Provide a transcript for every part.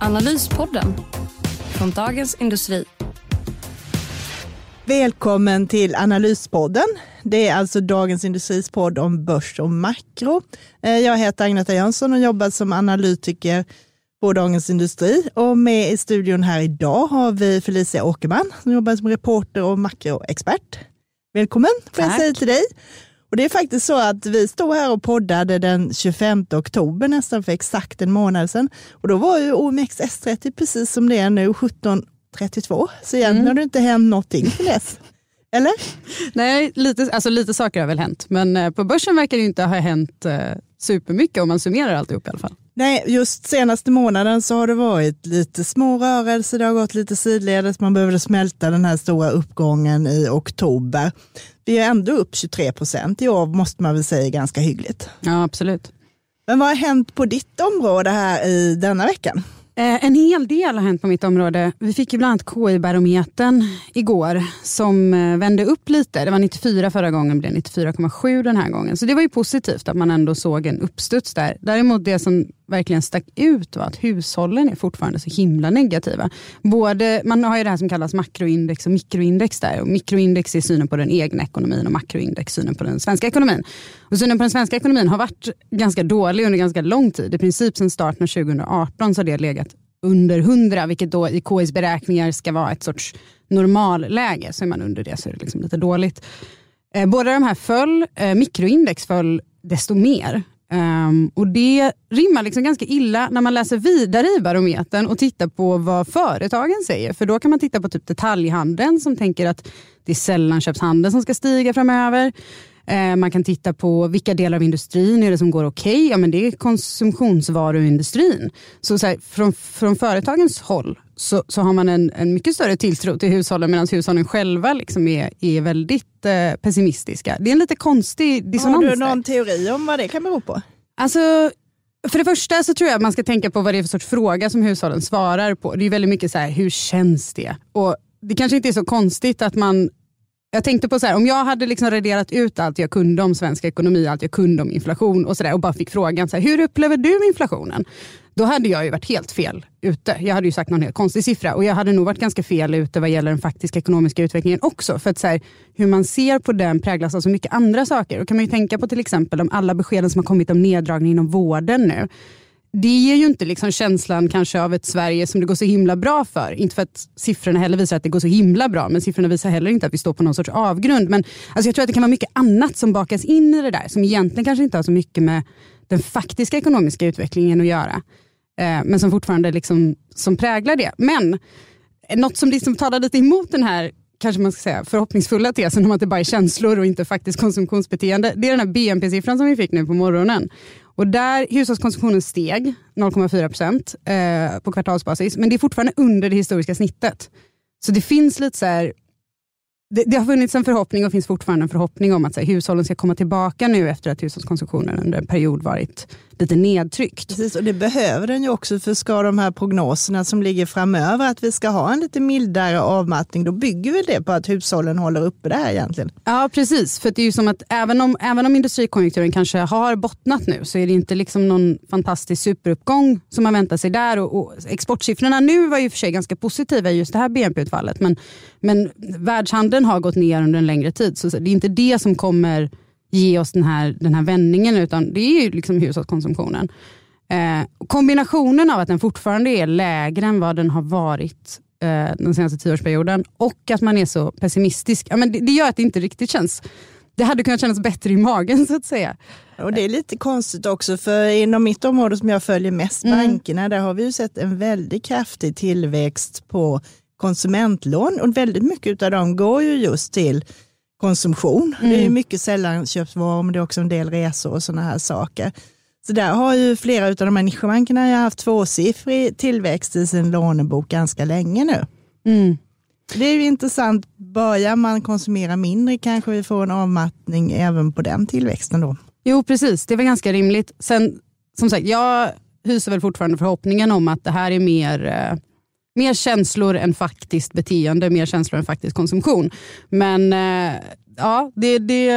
Analyspodden från Dagens Industri. Välkommen till Analyspodden. Det är alltså Dagens Industris podd om börs och makro. Eh, jag heter Agneta Jönsson och jobbar som analytiker på Dagens Industri. Och med i studion här idag har vi Felicia Åkerman som jobbar som reporter och makroexpert. Välkommen får jag säga till dig. Och det är faktiskt så att vi stod här och poddade den 25 oktober, nästan för exakt en månad sedan. Och då var ju OMX S30 precis som det är nu, 1732. Så egentligen mm. har det inte hänt någonting sedan dess. Eller? Nej, lite, alltså lite saker har väl hänt. Men eh, på börsen verkar det inte ha hänt eh, supermycket om man summerar alltihop i alla fall. Nej, just senaste månaden så har det varit lite små rörelser, det har gått lite sidledes, man behövde smälta den här stora uppgången i oktober. Vi är ändå upp 23 procent i år, måste man väl säga ganska hyggligt. Ja, absolut. Men vad har hänt på ditt område här i denna veckan? Eh, en hel del har hänt på mitt område. Vi fick ju bland annat KI-barometern igår som eh, vände upp lite. Det var 94 förra gången, blev 94,7 den här gången. Så det var ju positivt att man ändå såg en uppstuds där. Däremot det som verkligen stack ut var att hushållen är fortfarande så himla negativa. Både, man har ju det här som kallas makroindex och mikroindex där. Och mikroindex är synen på den egna ekonomin och makroindex synen på den svenska ekonomin. Och synen på den svenska ekonomin har varit ganska dålig under ganska lång tid. I princip sedan starten av 2018 så har det legat under 100, vilket då i KIs beräkningar ska vara ett sorts normalläge. Så är man under det så är det liksom lite dåligt. Eh, båda de här föll, eh, mikroindex föll desto mer. Um, och Det rimmar liksom ganska illa när man läser vidare i barometern och tittar på vad företagen säger. För då kan man titta på typ detaljhandeln som tänker att det är sällanköpshandeln som ska stiga framöver. Uh, man kan titta på vilka delar av industrin är det som går okej. Okay? Ja, men det är konsumtionsvaruindustrin. Så, så här, från, från företagens håll så, så har man en, en mycket större tilltro till hushållen medan hushållen själva liksom är, är väldigt eh, pessimistiska. Det är en lite konstig dissonans. Har du någon teori om vad det kan bero på? Alltså, för det första så tror jag att man ska tänka på vad det är för sorts fråga som hushållen svarar på. Det är väldigt mycket så här, hur känns det? Och Det kanske inte är så konstigt att man jag tänkte på så här, om jag hade liksom raderat ut allt jag kunde om svensk ekonomi, allt jag kunde om inflation och, så där, och bara fick frågan, så här, hur upplever du inflationen? Då hade jag ju varit helt fel ute. Jag hade ju sagt någon helt konstig siffra och jag hade nog varit ganska fel ute vad gäller den faktiska ekonomiska utvecklingen också. För att så här, hur man ser på den präglas av så mycket andra saker. Då kan man ju tänka på till exempel om alla beskeden som har kommit om neddragning inom vården nu det ger ju inte liksom känslan kanske av ett Sverige som det går så himla bra för. Inte för att siffrorna heller visar att det går så himla bra, men siffrorna visar heller inte att vi står på någon sorts avgrund. Men alltså jag tror att det kan vara mycket annat som bakas in i det där, som egentligen kanske inte har så mycket med den faktiska ekonomiska utvecklingen att göra. Eh, men som fortfarande liksom, som präglar det. Men något som liksom talar lite emot den här kanske man ska säga, förhoppningsfulla tesen om att det bara är känslor och inte faktiskt konsumtionsbeteende. Det är den här BNP-siffran som vi fick nu på morgonen. Och där hushållskonsumtionen steg 0,4 procent eh, på kvartalsbasis, men det är fortfarande under det historiska snittet. Så det finns lite så här, det, det, har funnits en förhoppning och finns fortfarande en förhoppning om att här, hushållen ska komma tillbaka nu efter att hushållskonsumtionen under en period varit lite nedtryckt. Precis, och det behöver den ju också för ska de här prognoserna som ligger framöver att vi ska ha en lite mildare avmattning, då bygger vi det på att hushållen håller uppe det här egentligen. Ja, precis. För det är ju som att även om, även om industrikonjunkturen kanske har bottnat nu så är det inte liksom någon fantastisk superuppgång som man väntar sig där. Och, och exportsiffrorna nu var ju för sig ganska positiva i just det här BNP-utfallet, men, men världshandeln har gått ner under en längre tid, så det är inte det som kommer ge oss den här, den här vändningen, utan det är ju liksom hushållskonsumtionen. Eh, kombinationen av att den fortfarande är lägre än vad den har varit eh, den senaste tioårsperioden och att man är så pessimistisk, ja, men det, det, gör att det inte riktigt känns det hade kunnat kännas bättre i magen så att säga. Och Det är lite konstigt också, för inom mitt område som jag följer mest, mm. bankerna, där har vi ju sett en väldigt kraftig tillväxt på konsumentlån och väldigt mycket av dem går ju just till konsumtion. Mm. Det är mm. mycket sällanköpsvaror, men det är också en del resor och sådana här saker. Så där har ju flera av de här nischbankerna haft tvåsiffrig tillväxt i sin lånebok ganska länge nu. Mm. Det är ju intressant, börjar man konsumera mindre kanske vi får en avmattning även på den tillväxten då. Jo precis, det väl ganska rimligt. Sen som sagt, jag hyser väl fortfarande förhoppningen om att det här är mer, eh, mer känslor än faktiskt beteende, mer känslor än faktisk konsumtion. Men eh, ja, det, det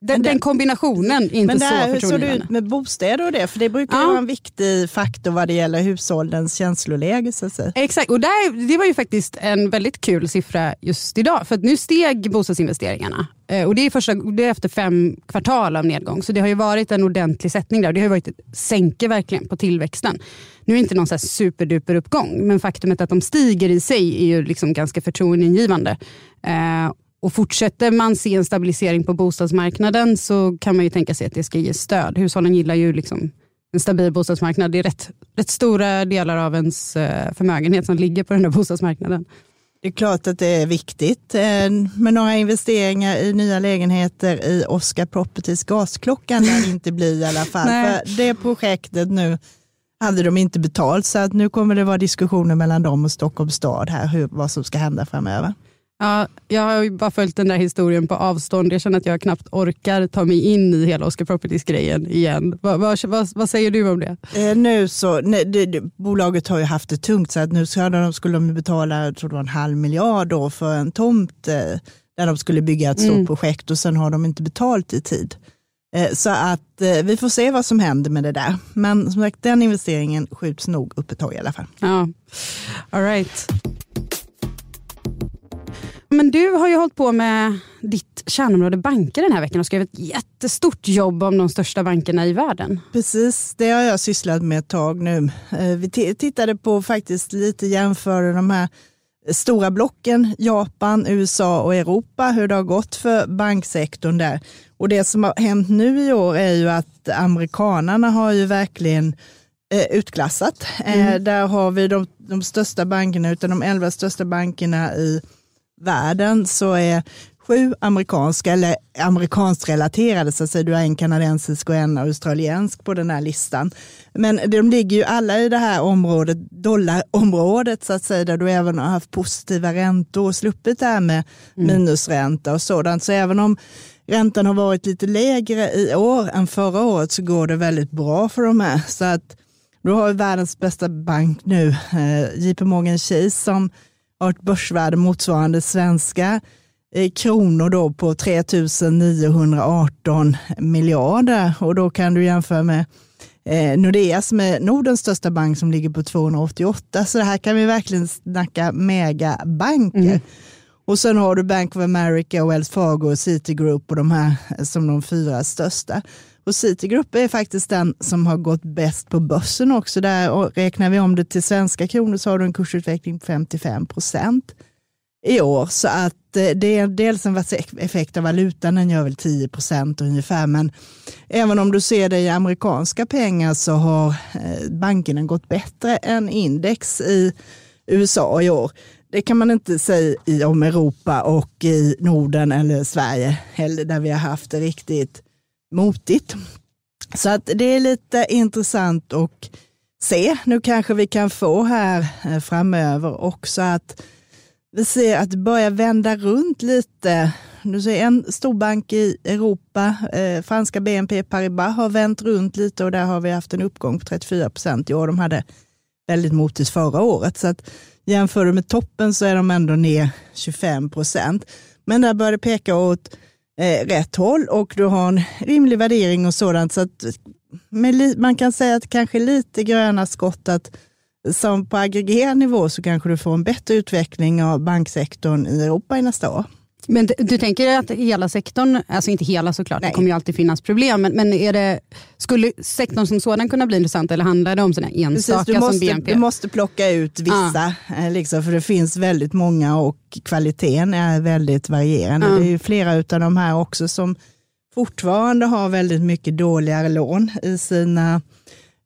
den, den, kombinationen är inte men det här, så Hur såg det ut med bostäder och det? För det brukar Ja. vara en viktig faktor vad det gäller hushållens känsloläge. Så. Exakt, och där, det var ju faktiskt en väldigt kul siffra just idag. För nu steg bostadsinvesteringarna. Eh, Och det är, första, det är efter fem kvartal av nedgång. Så det har ju varit en ordentlig sättning där. Och det har ju varit ett sänke verkligen på tillväxten. Nu är det inte någon så superduper uppgång. Men faktumet att de stiger i sig är ju liksom ganska förtroendeingivande. Och fortsätter man se en stabilisering på bostadsmarknaden så kan man ju tänka sig att det ska ge stöd. Hushållen gillar ju liksom en stabil bostadsmarknad. Det är rätt, rätt stora delar av ens eh, förmögenhet som ligger på den här bostadsmarknaden. Det är klart att det är viktigt eh, med några investeringar i nya lägenheter i Oscar Properties gasklockan lär det inte bli i alla fall. För det projektet nu hade de inte betalt så att nu kommer det vara diskussioner mellan dem och Stockholms stad här hur, vad som ska hända framöver. Ja, jag har ju bara följt den där historien på avstånd. Jag känner att jag knappt orkar ta mig in i hela Oscar Properties-grejen igen. Vad, vad, vad, vad säger du om det? Eh, nu så, nej, det, det, bolaget har ju haft det tungt så att nu ska de, skulle de betala jag tror det var en halv miljard då för en tomt eh, där de skulle bygga ett stort Mm. projekt och sen har de inte betalt i tid. Eh, så att eh, vi får se vad som händer med det där. Men som sagt den investeringen skjuts nog upp ett tag i alla fall. Ja, all right. Men du har ju hållit på med ditt kärnområde banker den här veckan och skrivit ett jättestort jobb om de största bankerna i världen. Precis, det har jag sysslat med ett tag nu. Eh, Vi ti- tittade på faktiskt lite jämföra de här stora blocken, Japan, USA och Europa, hur det har gått för banksektorn där. Och det som har hänt nu i år är ju att amerikanarna har ju verkligen eh, utklassat. Eh, där har vi de, de största bankerna, utan de elva största bankerna i världen så är sju amerikanska eller amerikanskt relaterade, så att säga, du har en kanadensisk och en australiensk på den här listan. Men de ligger ju alla i det här området, dollarområdet så att säga, där du även har haft positiva räntor och sluppit det här med minusränta och sådant. Så även om räntan har varit lite lägre i år än förra året så går det väldigt bra för de här. Så att då har vi världens bästa bank nu, eh, JP Morgan Chase, som har ett börsvärde motsvarande svenska eh, kronor då på 3 918 miljarder. Och då kan du jämföra med eh, Nordea som är Nordens största bank som ligger på 288. Så det här kan vi verkligen snacka megabanker. Och sen har du Bank of America, Wells Fargo och Citigroup och de här som de fyra största. Och Citigroup är faktiskt den som har gått bäst på börsen också. Där, och räknar vi om det till svenska kronor så har du en kursutveckling på 55 procent i år. Så att eh, det är dels en effekt av valutan, den gör väl 10 procent ungefär. Men även om du ser det i amerikanska pengar så har eh, bankerna gått bättre än index i USA i år. Det kan man inte säga om Europa och i Norden eller Sverige heller, där vi har haft det riktigt motigt. Så att det är lite intressant att se. Nu kanske vi kan få här eh, framöver också att vi ser att det börjar vända runt lite. Du ser en storbank i Europa, eh, franska BNP Paribas har vänt runt lite och där har vi haft en uppgång på 34 procent i år. De hade väldigt motigt förra året. Så att jämför du med toppen så är de ändå ner 25 procent. Men där börjar det peka åt eh, rätt håll och du har en rimlig värdering och sådant. Så att man kan säga att kanske lite gröna skott att som på aggregerad nivå så kanske du får en bättre utveckling av banksektorn i Europa i nästa år. Men du, tänker att hela sektorn, alltså inte hela såklart, Nej. det kommer ju alltid finnas problem, men, men är det, skulle sektorn som sådan kunna bli intressant eller handlar det om sådana enstaka Precis, du, som måste, BNP? du måste plocka ut vissa, eh, liksom, för det finns väldigt många och kvaliteten är väldigt varierande. Ja. Det är ju flera av de här också som fortfarande har väldigt mycket dåligare lån i sina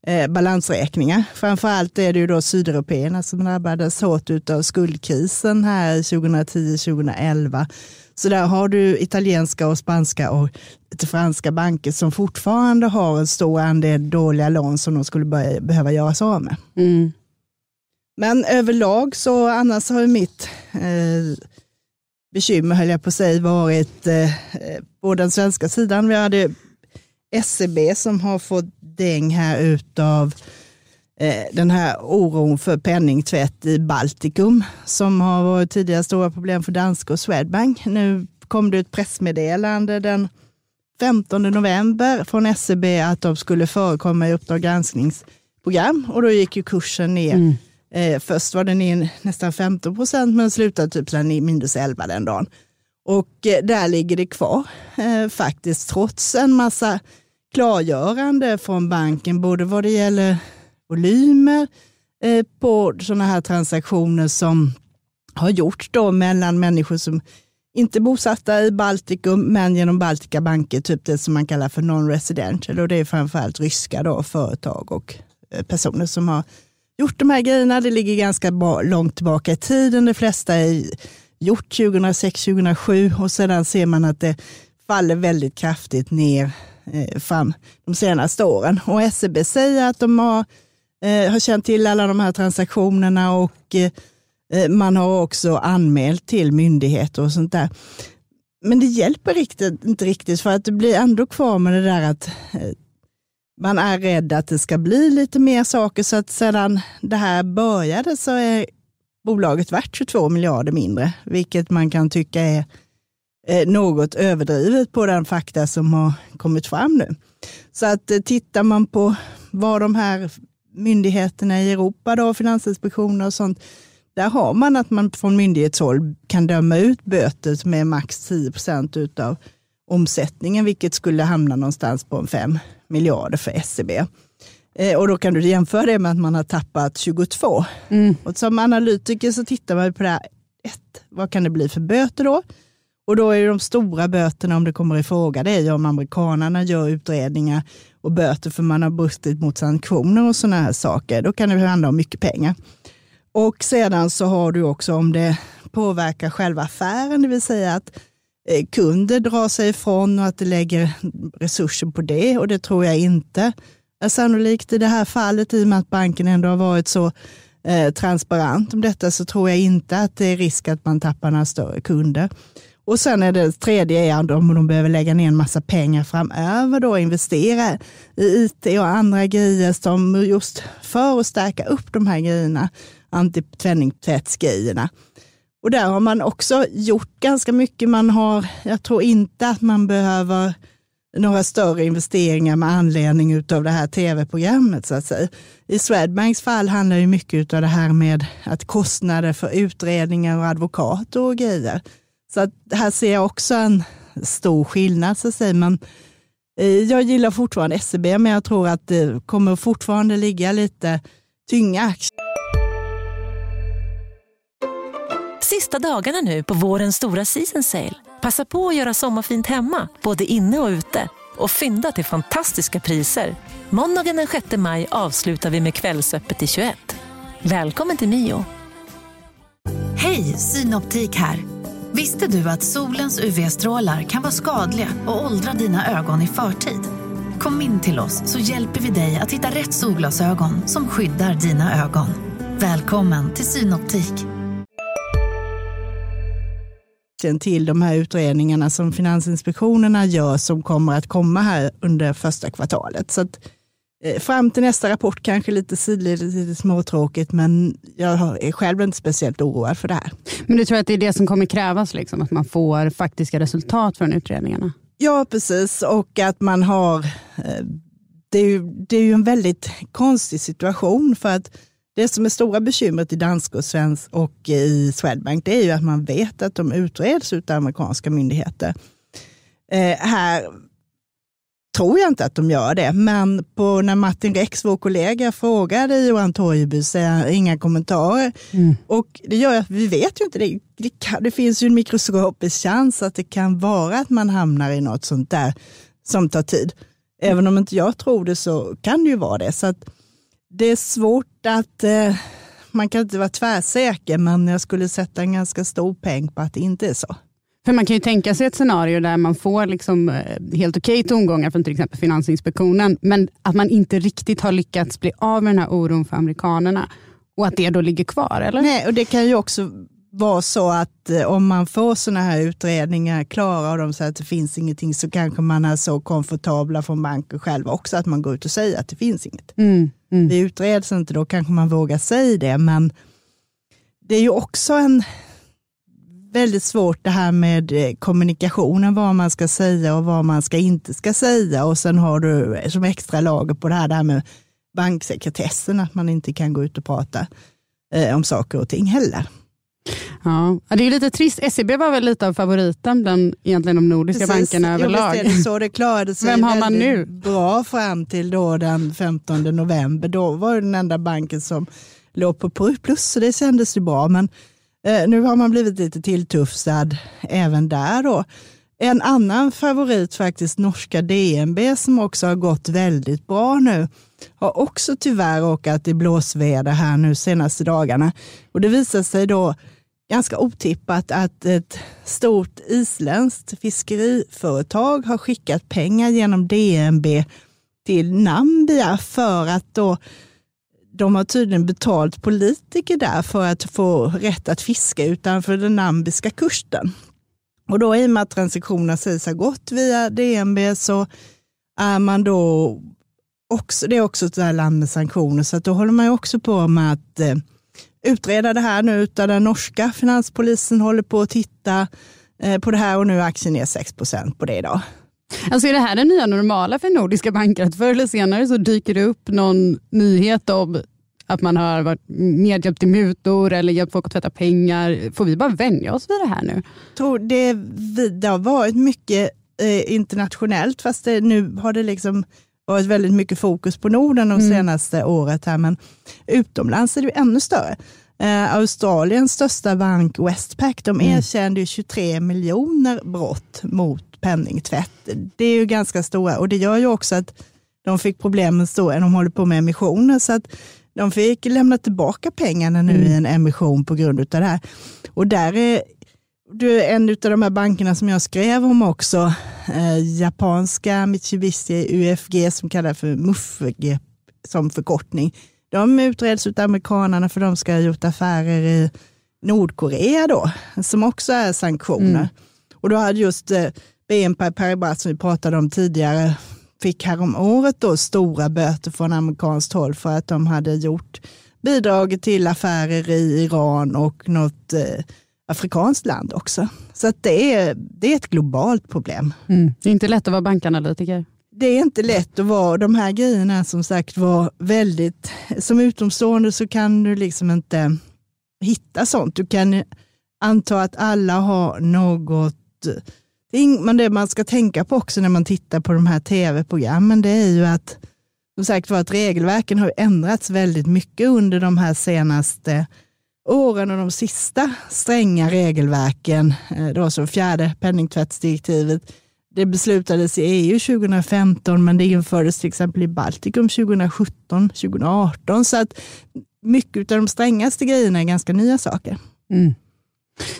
eh, balansräkningar. Framförallt är det ju då sydeuropeerna som drabbades hårt av skuldkrisen här 2010-2011. Så där har du italienska och spanska och lite franska banker som fortfarande har en stor andel dåliga lån som de skulle börja, behöva göra sig av med. Mm. Men överlag så annars har ju mitt eh, bekymmer, höll jag på att säga, varit eh, på den svenska sidan. Vi hade SEB som har fått däng här utav eh, den här oron för penningtvätt i Baltikum som har varit tidigare stora problem för Danska och Swedbank. Nu kom det ett pressmeddelande den 15 november från SEB att de skulle förekomma i Uppdrag granskningsprogram och då gick ju kursen ner. Mm. Eh, först var den ner nästan 15 procent men slutade typ minus 11 den dagen. Och eh, där ligger det kvar eh, faktiskt trots en massa klargörande från banken, både vad det gäller volymer eh, på sådana här transaktioner som har gjorts då mellan människor som inte är bosatta i Baltikum, men genom Baltika banker, typ det som man kallar för non-residential. Och det är framförallt ryska då, företag och eh, personer som har gjort de här grejerna. Det ligger ganska långt tillbaka i tiden. De flesta är gjort 2006-2007 och sedan ser man att det faller väldigt kraftigt ner Eh, fram de senaste åren. Och SEB säger att de har, eh, har känt till alla de här transaktionerna och eh, man har också anmält till myndigheter och sånt där. Men det hjälper riktigt, inte riktigt för att det blir ändå kvar med det där att man är rädd att det ska bli lite mer saker så att sedan det här började så är bolaget värt 22 miljarder mindre, vilket man kan tycka är eh, något överdrivet på den fakta som har kommit fram nu. Så att eh, tittar man på vad de här myndigheterna i Europa, då, Finansinspektioner och sånt, där har man att man från myndighetshåll kan döma ut böter med max 10 procent av omsättningen, vilket skulle hamna någonstans på en 5 miljarder för SEB. Eh, och då kan du jämföra det med att man har tappat 22. Mm. Och som analytiker så tittar man på det här. Ett, vad kan det bli för böter då? Och då är de stora böterna, om det kommer i fråga, det är ju om amerikanerna gör utredningar och böter för man har brustit mot sanktioner och sådana här saker. Då kan det handla om mycket pengar. Och sedan så har du också om det påverkar själva affären, det vill säga att eh, kunder drar sig ifrån och att det lägger resurser på det och det tror jag inte är sannolikt i det här fallet i och med att banken ändå har varit så eh, transparent om detta så tror jag inte att det är risk att man tappar några större kunder. Och sen är det tredje är om de behöver lägga ner en massa pengar framöver då investera i IT och andra grejer som just för att stärka upp de här grejerna, antipenningtvättsgrejerna. Och där har man också gjort ganska mycket. Man har, jag tror inte att man behöver några större investeringar med anledning av det här tv-programmet. så att säga. I Swedbanks fall handlar ju mycket av det här med att kostnader för utredningar och advokater och grejer. Så att här ser jag också en stor skillnad. Så att säga. Men, eh, jag gillar fortfarande SEB, men jag tror att det kommer fortfarande ligga lite tynga aktier. Sista dagarna nu på vårens stora season sale. Passa på att göra sommarfint hemma, både inne och ute. Och fynda till fantastiska priser. Måndagen den 6 maj avslutar vi med Kvällsöppet i 21. Välkommen till Mio. Hej, Synoptik här. Visste du att solens UV-strålar kan vara skadliga och åldra dina ögon i förtid? Kom in till oss så hjälper vi dig att hitta rätt solglasögon som skyddar dina ögon. Välkommen till Synoptik till de här utredningarna som Finansinspektionerna gör som kommer att komma här under första kvartalet. Så att, fram till nästa rapport kanske lite sidledes, lite småtråkigt, men jag är själv inte speciellt oroad för det här. Men du tror att det är det som kommer krävas, liksom, att man får faktiska resultat från utredningarna? Ja, precis. Och att man har... Eh, det är ju, det är ju en väldigt konstig situation för att det som är stora bekymret i dansk och svensk och i Swedbank, det är ju att man vet att de utreds av amerikanska myndigheter. Eh, här tror jag inte att de gör det, men på när Martin Rex, vår kollega, frågade Johan Torgeby så är inga kommentarer. Mm. Och det gör att vi vet ju inte, det, det, kan, det finns ju en mikroskopisk chans att det kan vara att man hamnar i något sånt där som tar tid. Även om inte jag tror det så kan det ju vara det. Så det är svårt att, eh, man kan inte vara tvärsäker, men jag skulle sätta en ganska stor peng på att det inte är så. För man kan ju tänka sig ett scenario där man får liksom eh, helt okej tongångar från till exempel Finansinspektionen, men att man inte riktigt har lyckats bli av med den här oron för amerikanerna och att det då ligger kvar, eller? Nej, och det kan ju också vara så att eh, om man får sådana här utredningar klara och de säger att det finns ingenting så kanske man är så komfortabla från banken själva också att man går ut och säger att det finns inget. Mm, mm. Det utreds inte, då kanske man vågar säga det, men det är ju också en väldigt svårt det här med eh, kommunikationen, vad man ska säga och vad man ska inte ska säga. Och sen har du eh, som extra lager på det här, det här med banksekretessen, att man inte kan gå ut och prata eh, om saker och ting heller. Ja, det är lite trist. SEB var väl lite av favoriten bland egentligen de nordiska Precis. bankerna överlag. Ja, det så. Det klarade sig Vem har man nu? bra fram till då den 15 november. Då var det den enda banken som låg på plus, så det kändes ju bra. Men Eh, nu har man blivit lite tilltufsad även där. Då. En annan favorit faktiskt, norska DNB, som också har gått väldigt bra nu, har också tyvärr råkat i blåsväder här nu senaste dagarna. Och det visar sig då ganska otippat att ett stort isländskt fiskeriföretag har skickat pengar genom DNB till Nambia för att då de har tydligen betalt politiker där för att få rätt att fiska utanför den nambiska kusten. Och då i och med att transaktionerna sägs ha gått via DNB så är man då också, det är också ett land med sanktioner, så att då håller man ju också på med att eh, utreda det här nu, utan den norska finanspolisen håller på att titta eh, på det här och nu är aktien ner 6% på det idag. Alltså är det här det nya normala för nordiska banker? Att förr eller senare så dyker det upp någon nyhet om att man har varit medhjälpt till mutor eller hjälpt folk att tvätta pengar. Får vi bara vänja oss vid det här nu? tror det, det har varit mycket eh, internationellt, fast det, nu har det liksom varit väldigt mycket fokus på Norden de mm. senaste året. Här, men utomlands är det ännu större. Eh, Australiens största bank Westpac, de mm. erkände 23 miljoner brott mot penningtvätt. Det är ju ganska stora och det gör ju också att de fick problem med stora, de håller på med emissioner, så att de fick lämna tillbaka pengarna nu mm. i en emission på grund av det här. Och där är du, en av de här bankerna som jag skrev om också, eh, japanska Mitsubishi UFG som kallas för MUFG som förkortning. De utreds av amerikanerna för de ska ha gjort affärer i Nordkorea då, som också är sanktioner. Mm. Och då hade just eh, BNP Paribas som vi pratade om tidigare, fick härom året då stora böter från amerikanskt håll för att de hade gjort bidragit till affärer i Iran och något eh, afrikanskt land också. Så det, är, det är ett globalt problem. Mm. Det är inte lätt att vara bankanalytiker. Det är inte lätt att vara, de här grejerna som sagt var väldigt, som utomstående så kan du liksom inte hitta sånt. Du kan anta att alla har något men det man ska tänka på också när man tittar på de här tv-programmen, det är ju att som sagt var att regelverken har ändrats väldigt mycket under de här senaste åren och de sista stränga regelverken, eh, då det var så fjärde penningtvättsdirektivet, det beslutades i EU 2015 men det infördes till exempel i Baltikum 2017, 2018. Så att mycket av de strängaste grejerna är ganska nya saker. Mm.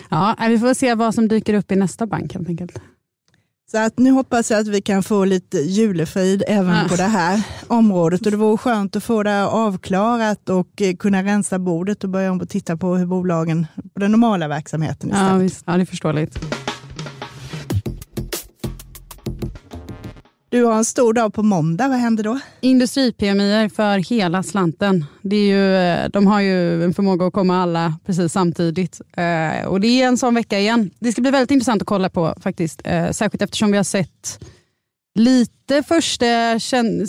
Ja, vi får se vad som dyker upp i nästa bank helt enkelt. Så att nu hoppas jag att vi kan få lite julefrid även ja. på det här området. Och det vore skönt att få det avklarat och eh, kunna rensa bordet och börja om och titta på hur bolagen, på den normala verksamheten istället. Ja, visst. ja det är förståeligt. Du har en stor dag på måndag, vad händer då? Industri-PMI för hela slanten. Det är ju, eh, de har ju en förmåga att komma alla precis samtidigt. Eh, och Det är en sån vecka igen. Det ska bli väldigt intressant att kolla på faktiskt. Eh, särskilt eftersom vi har sett lite första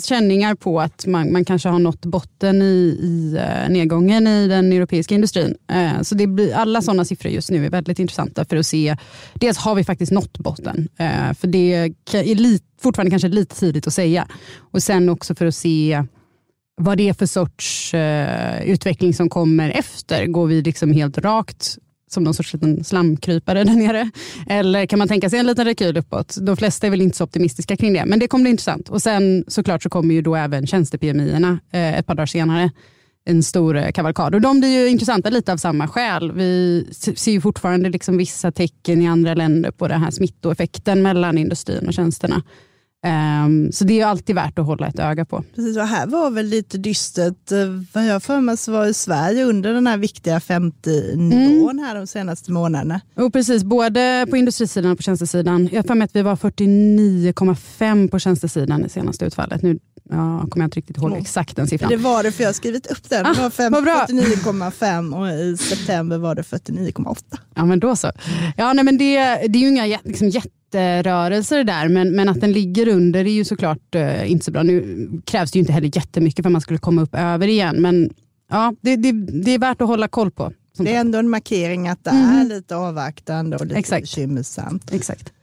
känningar på att man, man kanske har nått botten i, i eh, nedgången i den europeiska industrin. Eh, så det blir, alla sådana siffror just nu är väldigt intressanta för att se, dels har vi faktiskt nått botten, eh, för det är lit, fortfarande kanske lite tidigt att säga. Och sen också för att se vad det är för sorts utveckling som kommer efter. Går vi liksom helt rakt som någon sorts liten slamkrypare där nere? Eller kan man tänka sig en liten rekyl uppåt? De flesta är väl inte så optimistiska kring det, men det kommer bli intressant. Och sen såklart så kommer ju då även eh, ett par dagar senare en stor eh, kavalkad. Och de blir ju intressanta lite av samma skäl. Vi ser ju fortfarande liksom vissa tecken i andra länder på den här smittoeffekten mellan industrin och tjänsterna. Um, så det är alltid värt att hålla ett öga på. Precis, och här var väl lite dystert. Eh, vad jag för mig så var i Sverige under den här viktiga 50-nivån mm. här de senaste månaderna. Och precis, både på industrisidan och på tjänstesidan. Jag för mig att vi var 49,5 på tjänstesidan i senaste utfallet. Nu ja, kommer jag inte riktigt ihåg mm. exakt den siffran. Det var det, för jag har skrivit upp den. Det var 49,5 och i september var det 49,8. Ja, men då så. Ja, nej, men det, det är ju inga liksom, jätte jätterörelser där, men, men att den ligger under är ju såklart uh, inte så bra. Nu krävs det ju inte heller jättemycket för att man skulle komma upp över igen, men ja, det, det, det är värt att hålla koll på. Det är ändå en markering att det mm. är lite avvaktande och lite Exakt. bekymmersamt. Exakt.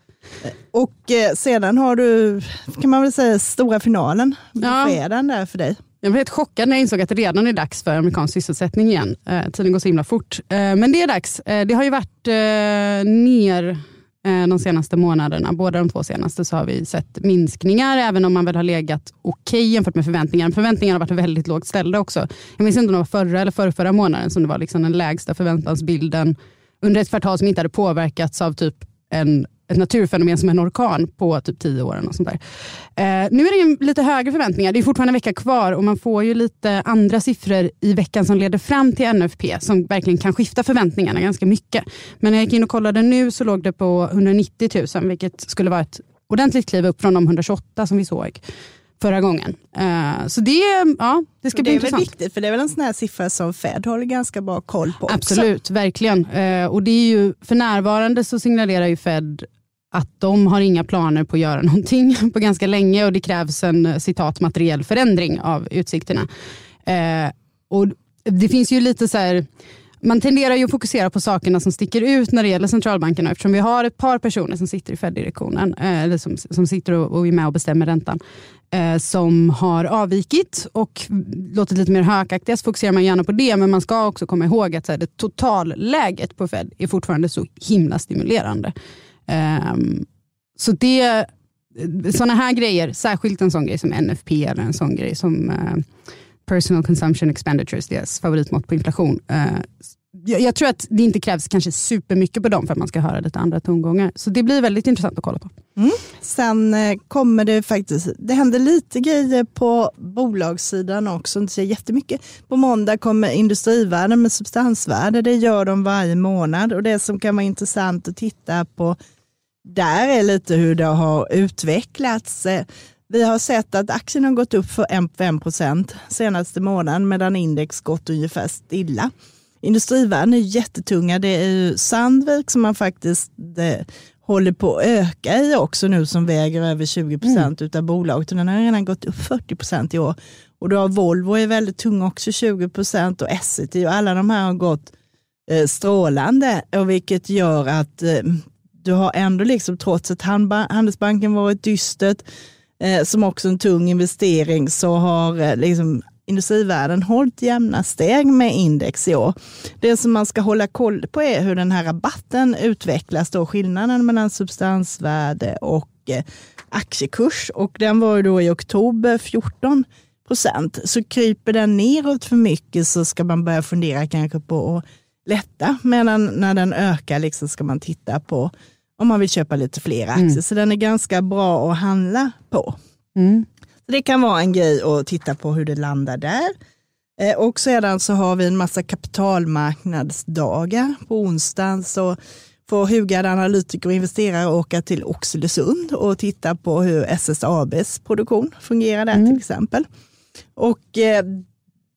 Och eh, sedan har du, kan man väl säga, stora finalen ja. fredagen där för dig. Jag blev helt chockad när jag insåg att det redan är dags för amerikansk sysselsättning igen. Eh, tiden går så himla fort. Eh, men det är dags. Eh, det har ju varit eh, ner Eh, Eh, de senaste månaderna. Båda de två senaste så har vi sett minskningar, även om man väl har legat okej okay jämfört med förväntningarna. Förväntningarna har varit väldigt lågt ställda också. Jag minns inte om det var förra eller förra, förra månaden som det var liksom den lägsta förväntansbilden under ett kvartal som inte hade påverkats av typ en ett naturfenomen som en orkan på typ tio år. Och sånt där. Eh, nu är det lite högre förväntningar. Det är fortfarande en vecka kvar och man får ju lite andra siffror i veckan som leder fram till NFP som verkligen kan skifta förväntningarna ganska mycket. Men när jag gick in och kollade nu så låg det på 190 000 vilket skulle vara ett ordentligt kliv upp från de 128 som vi såg förra gången. Uh, så det, ja, det ska det bli intressant. Det är väl viktigt, för det är väl en sån här siffra som Fed håller ganska bra koll på. Absolut, också. verkligen. Uh, och det är ju, för närvarande så signalerar ju Fed att de har inga planer på att göra någonting på ganska länge och det krävs en eh, citat materiell förändring av utsikterna. Eh, och det finns ju lite så här, man tenderar ju att fokusera på sakerna som sticker ut när det gäller centralbankerna eftersom vi har ett par personer som sitter i Fed-direktionen, eh, eller som, som sitter och, och är med och bestämmer räntan, eh, som har avvikit och låtit lite mer hökaktiga så fokuserar man gärna på det men man ska också komma ihåg att så här, det totalläget på Fed är fortfarande så himla stimulerande. Um, så det, sådana här grejer, särskilt en sån grej som NFP eller en sån grej som uh, Personal Consumption Expenditures, deras favoritmått på inflation. Uh, jag, jag, tror att det inte krävs kanske supermycket på dem för att man ska höra lite andra tongångar. Så det blir väldigt intressant att kolla på. Mm. Sen eh, kommer det faktiskt, det händer lite grejer på bolagssidan också, inte så jättemycket. På måndag kommer industrivärden med substansvärde, det gör de varje månad och det som kan vara intressant att titta på där är lite hur det har utvecklats. Vi har sett att aktien har gått upp för 5 procent senaste månaden medan index gått ungefär stilla. Industrivärden är jättetunga. Det är ju Sandvik som man faktiskt det, håller på att öka i också nu som väger över 20 procent mm. av bolaget. Den har redan gått upp 40 procent i år. Och du har Volvo är väldigt tung också 20 procent och Essity och alla de här har gått eh, strålande. Och vilket gör att eh, du har ändå, liksom, trots att Handelsbanken varit dystert, eh, som också en tung investering, så har eh, liksom, industrivärden hållit jämna steg med index i år. Det som man ska hålla koll på är hur den här rabatten utvecklas, då, skillnaden mellan substansvärde och eh, aktiekurs. Och den var ju då i oktober 14 procent. Så kryper den neråt för mycket så ska man börja fundera kanske på att lätta. Medan när den ökar liksom ska man titta på om man vill köpa lite fler aktier. Mm. Så den är ganska bra att handla på. Mm. Så Det kan vara en grej att titta på hur det landar där. Eh, och sedan så har vi en massa kapitalmarknadsdagar. På onsdagen så får hugade analytiker och investerare åka till Oxelösund och titta på hur SSABs produktion fungerar där mm. till exempel. Och eh,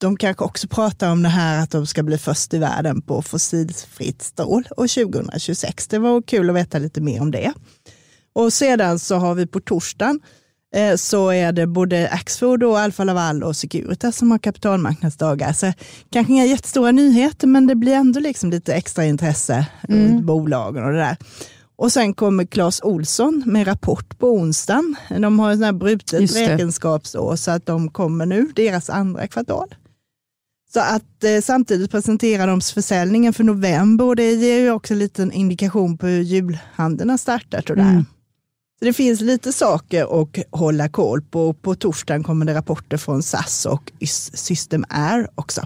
de kanske också pratar om det här att de ska bli först i världen på fossilfritt stål år 2026. Det var kul att veta lite mer om det. Och sedan så har vi på torsdagen eh, så är det både Axfood och Alfa Laval och Securitas som har kapitalmarknadsdagar. Så kanske inga jättestora nyheter, men det blir ändå liksom lite extra intresse mm. runt bolagen och det där. Och sen kommer Clas Olsson med rapport på onsdagen. De har ett brutet räkenskapsår så att de kommer nu, deras andra kvartal. Så att eh, samtidigt presentera de försäljningen för november och det ger ju också en liten indikation på hur julhandeln har startat. Och mm. Så det finns lite saker att hålla koll på. På torsdagen kommer det rapporter från SAS och System Air också.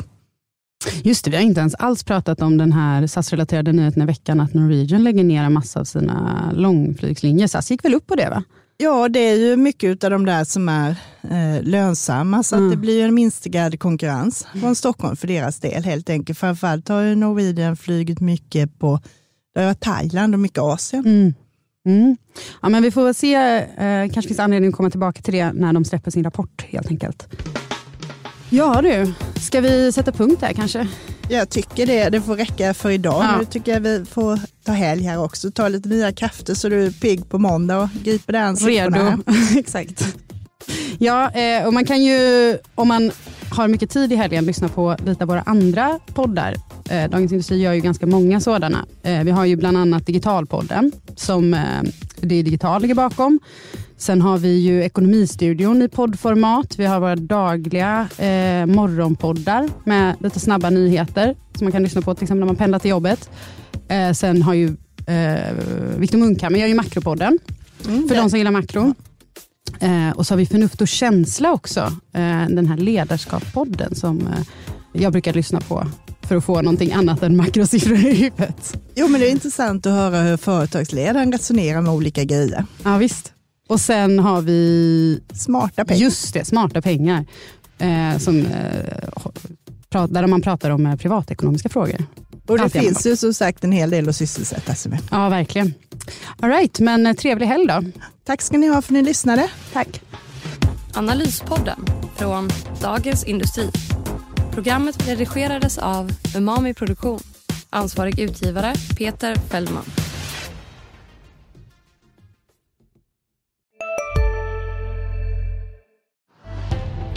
Just det, vi har inte ens alls pratat om den här SAS-relaterade nyheten i veckan att Norwegian lägger ner en massa av sina långflygslinjer. SAS gick väl upp på det va? Ja, det är ju mycket av de där som är eh, lönsamma, så mm. att det blir en minskad konkurrens från Stockholm för deras del helt enkelt. Framförallt har ju Norwegian flugit mycket på det Thailand och mycket Asien. Mm. Mm. Ja, men vi får se, eh, kanske finns anledning att komma tillbaka till det när de släpper sin rapport helt enkelt. Ja du, ska vi sätta punkt där kanske? Jag tycker det. Det får räcka för idag. Ja. Nu tycker jag vi får ta helg här också. Ta lite nya krafter så du är pigg på måndag och griper dig an Redo, exakt. Ja, eh, och man kan ju, om man har mycket tid i helgen, lyssna på lite av våra andra poddar. Eh, Dagens Industri gör ju ganska många sådana. Eh, vi har ju bland annat Digitalpodden, som det är Digital ligger bakom. Sen har vi ju Ekonomistudion i poddformat. Vi har våra dagliga eh, morgonpoddar med lite snabba nyheter som man kan lyssna på till exempel när man pendlar till jobbet. Eh, sen har ju eh, Viktor Munkhammar gör ju Makropodden mm, för det. de som gillar makro. Eh, och så har vi Förnuft och känsla också, eh, den här ledarskapspodden som eh, jag brukar lyssna på för att få någonting annat än makrosiffror i huvudet. Jo, men det är intressant att höra hur företagsledaren resonerar med olika grejer. Ja, visst. Och sen har vi Smarta pengar. Just det, Smarta pengar. Eh, som, eh, där man pratar om eh, privatekonomiska frågor. Och det finns ju som sagt en hel del att sysselsätta sig med. Ja, verkligen. All right, men eh, trevlig helg då. Tack ska ni ha för att ni lyssnade. Tack. Analyspodden från Dagens Industri. Programmet redigerades av Umami Produktion. Ansvarig utgivare Peter Fellman.